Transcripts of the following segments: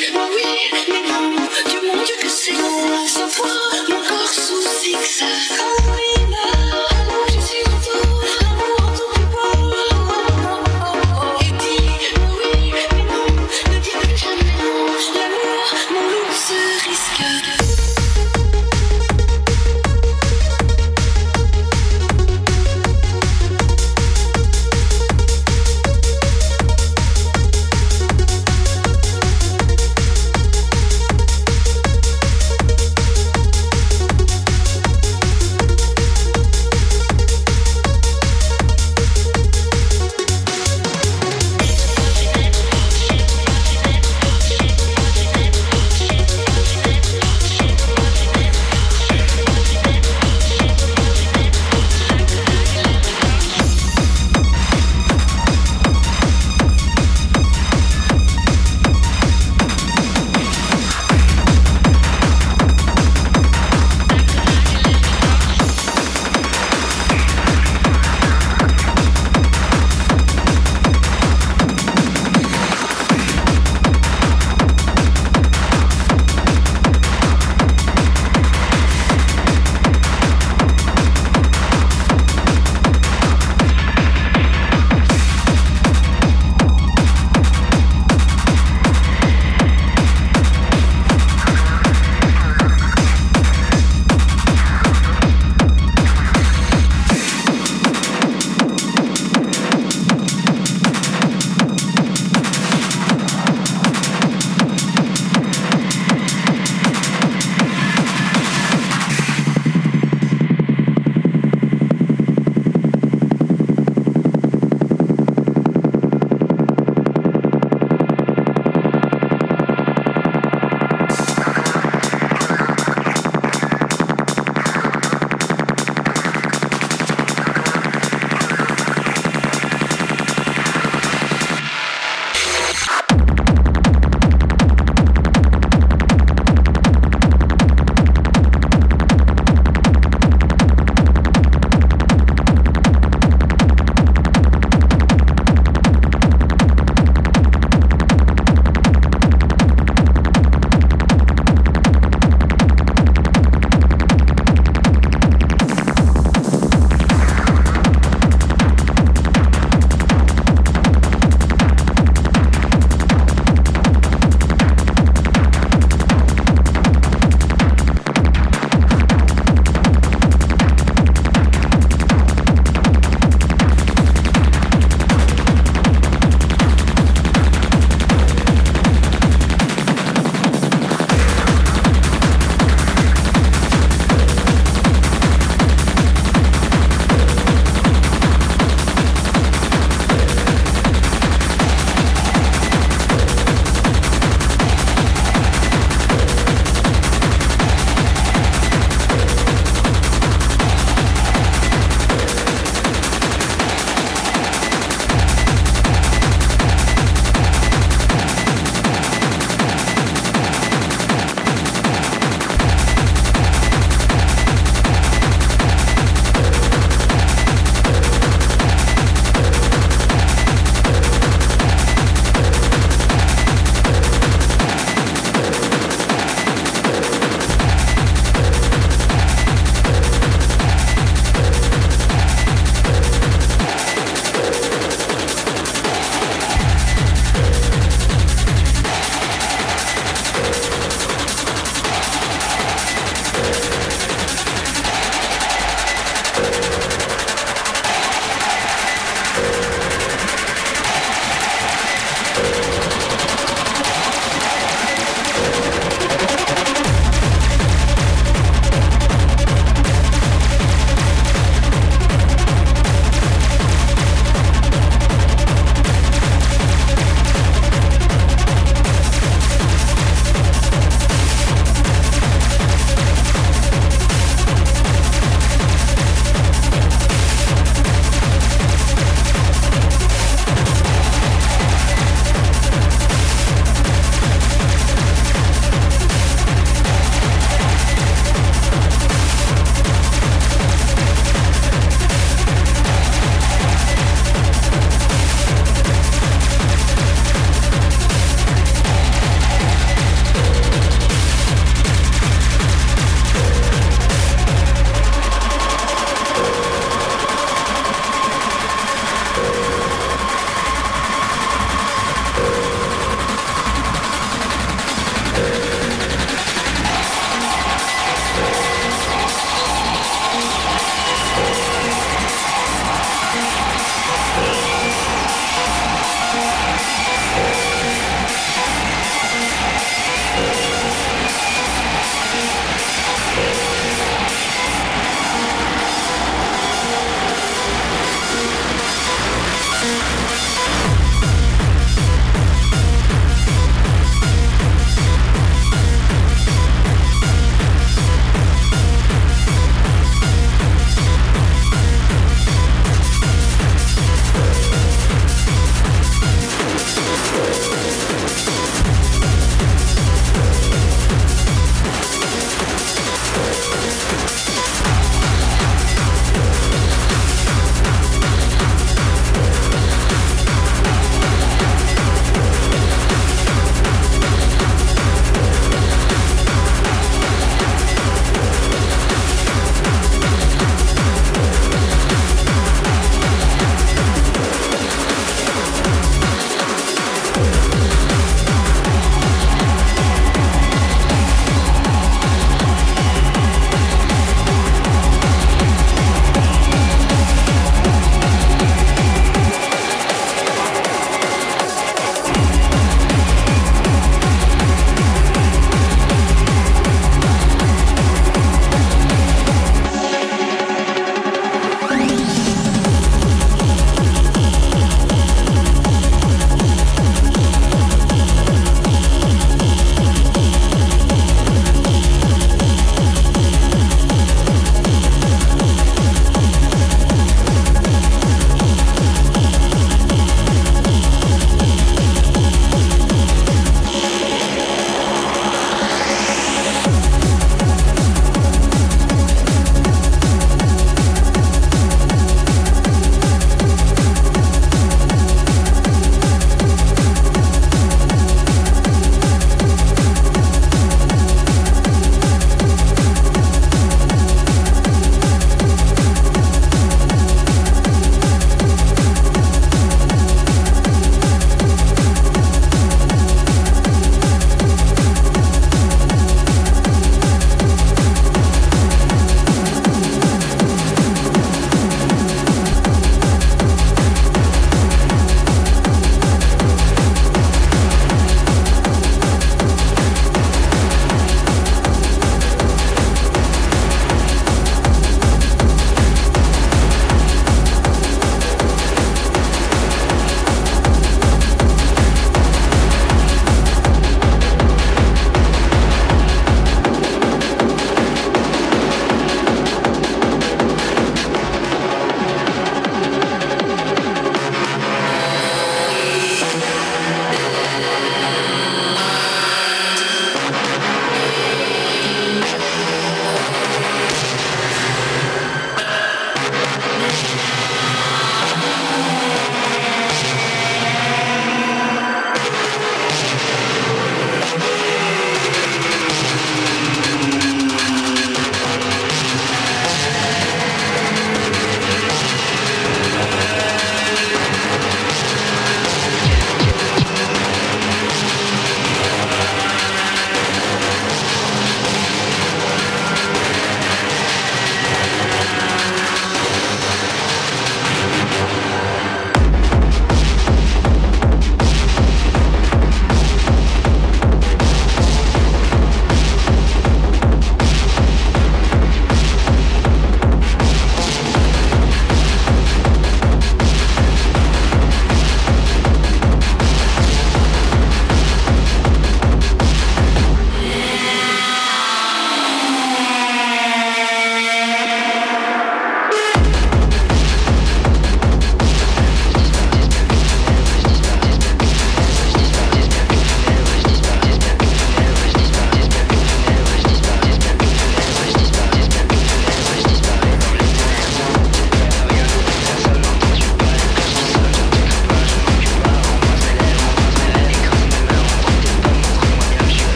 We.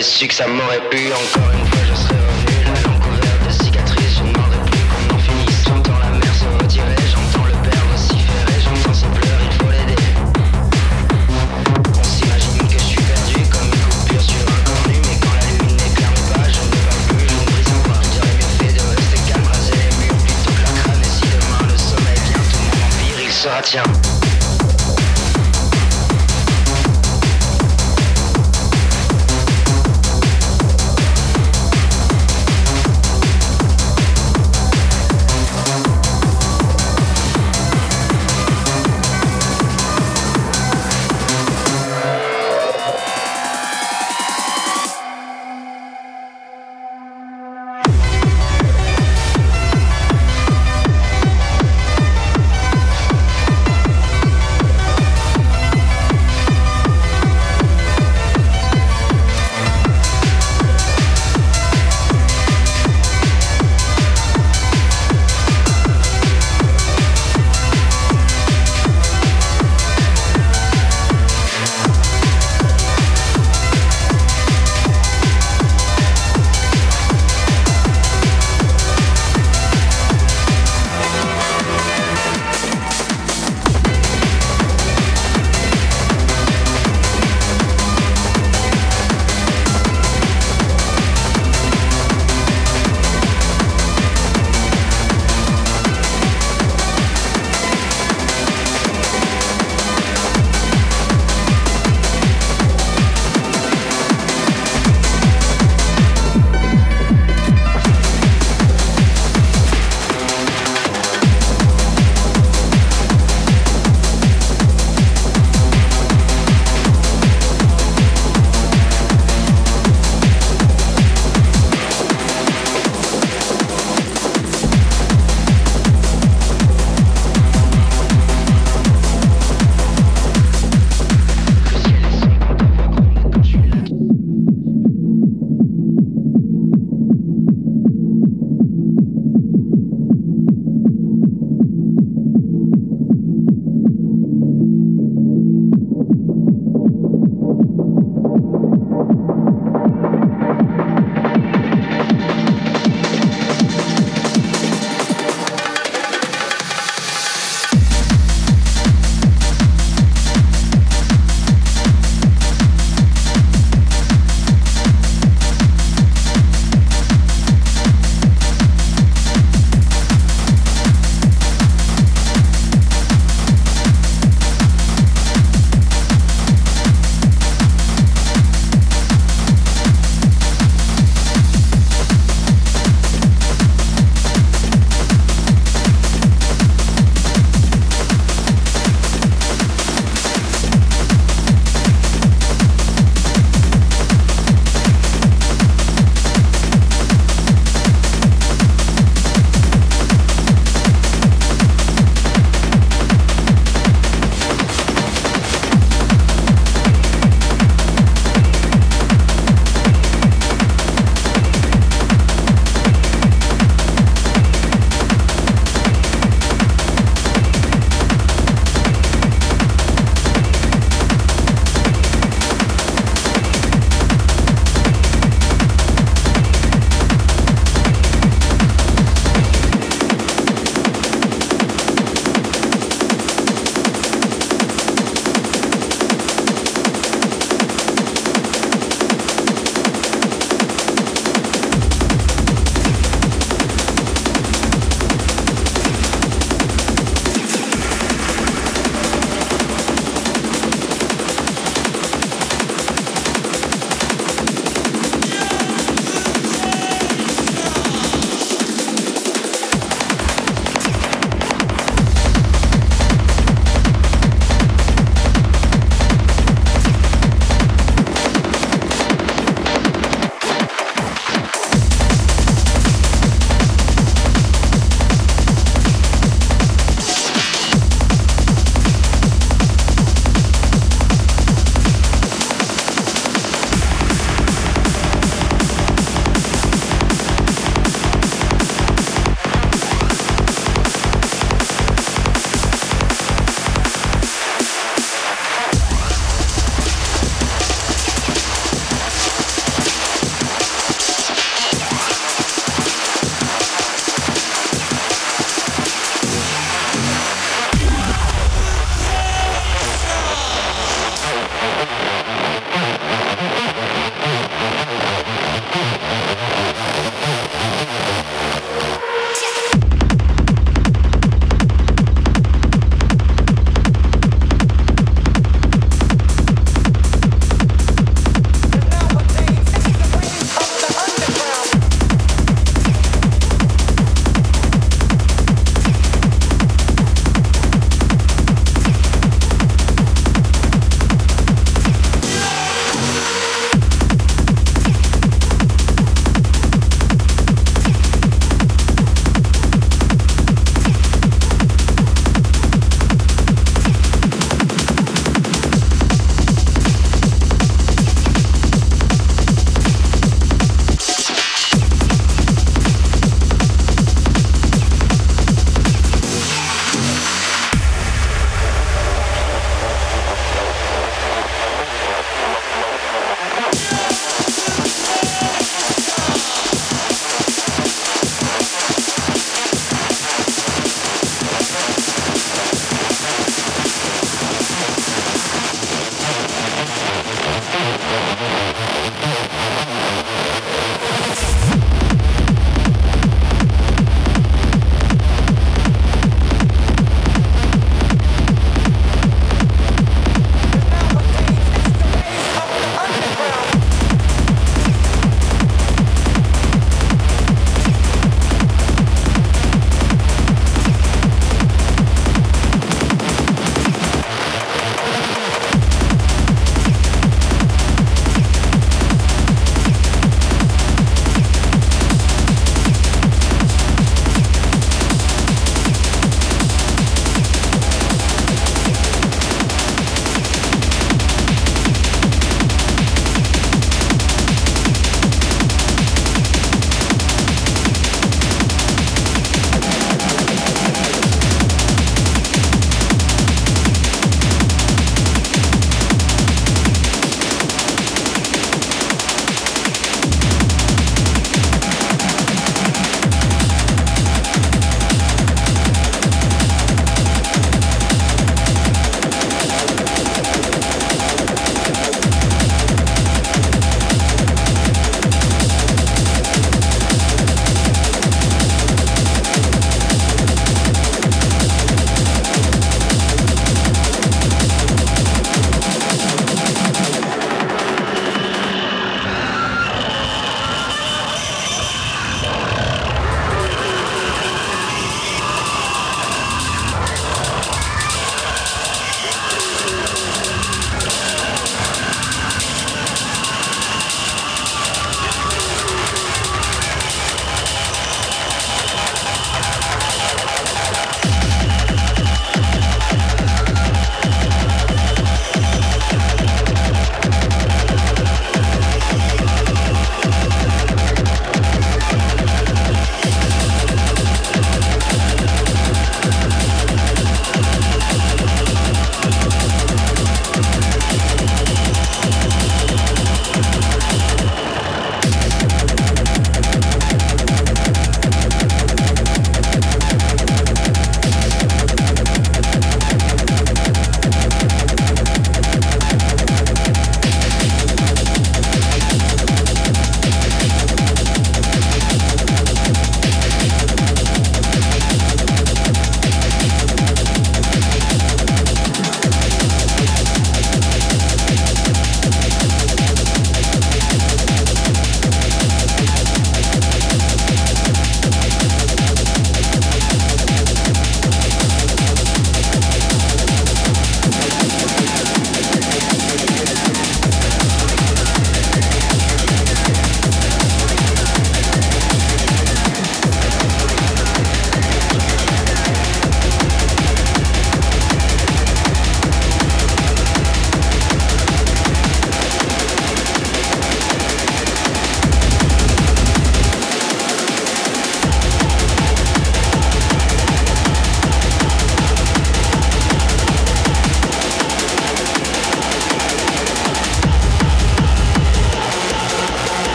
J'avais su que ça m'aurait plu encore une fois je serais revenu La langue couverte de cicatrices. Je demanderais plus qu'on en finisse. J'entends la mer se retirer J'entends le père vociférer J'entends ses pleurs, il faut l'aider. On s'imagine que je suis perdu Comme une coupure sur un cornu Mais quand la lune n'éclaire pas Je ne parle plus, je ne brise J'aurais mieux fait de rester calme Raser les plutôt que la crâne. Et si demain le sommeil vient Tout mon empire il sera tien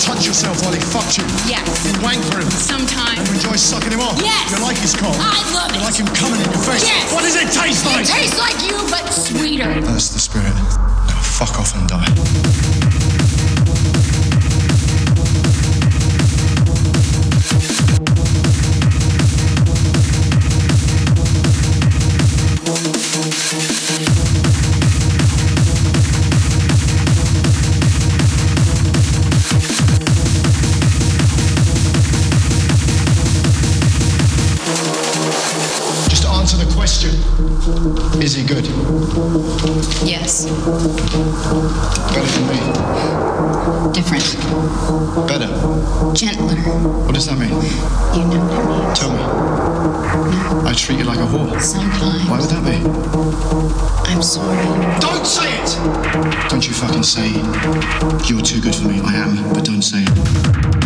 touch yourself while he fucked you? Yes. You wank for him. Sometimes. And you enjoy sucking him off? Yes. You like his cock? I love You it. like him coming in your face? Yes. What does it taste like? It tastes like you, but sweeter. That's the spirit. Now fuck off and die. Good? Yes. Better than me. Different. Better. Gentler. What does that mean? You know what I mean. Tell me. I treat you like a whore. Sometimes. Why would that be? I'm sorry. Don't say it! Don't you fucking say you're too good for me. I am, but don't say it.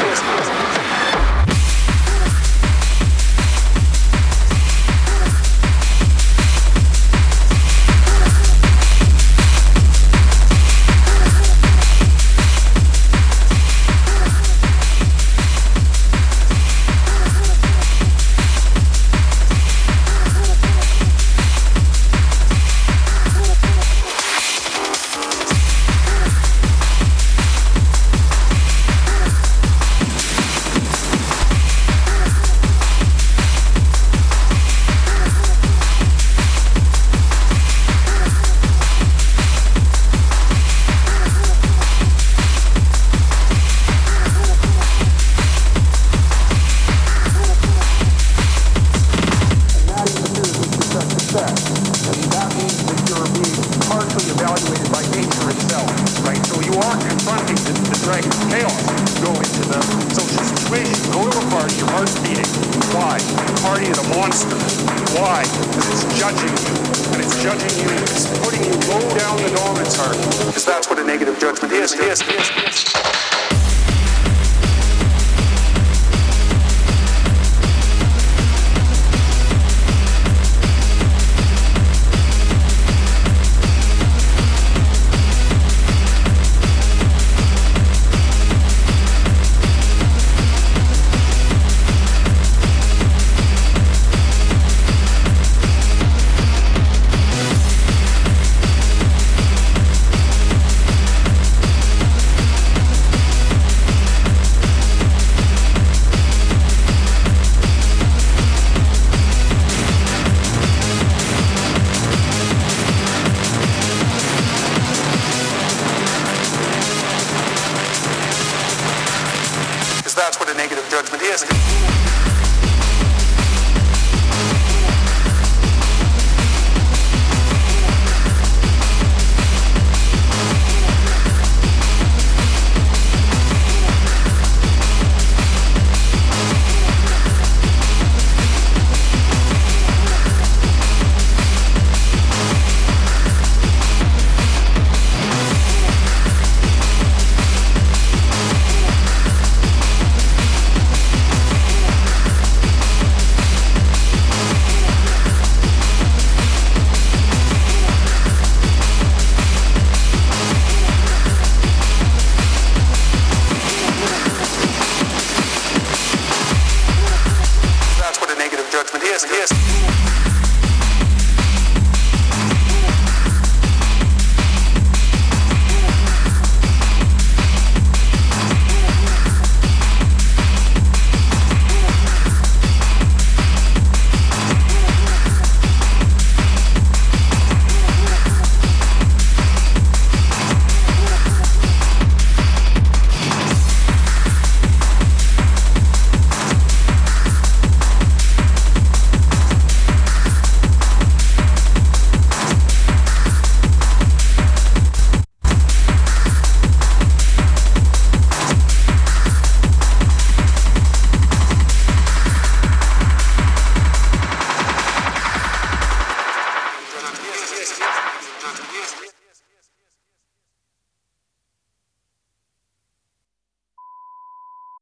Yes, yes.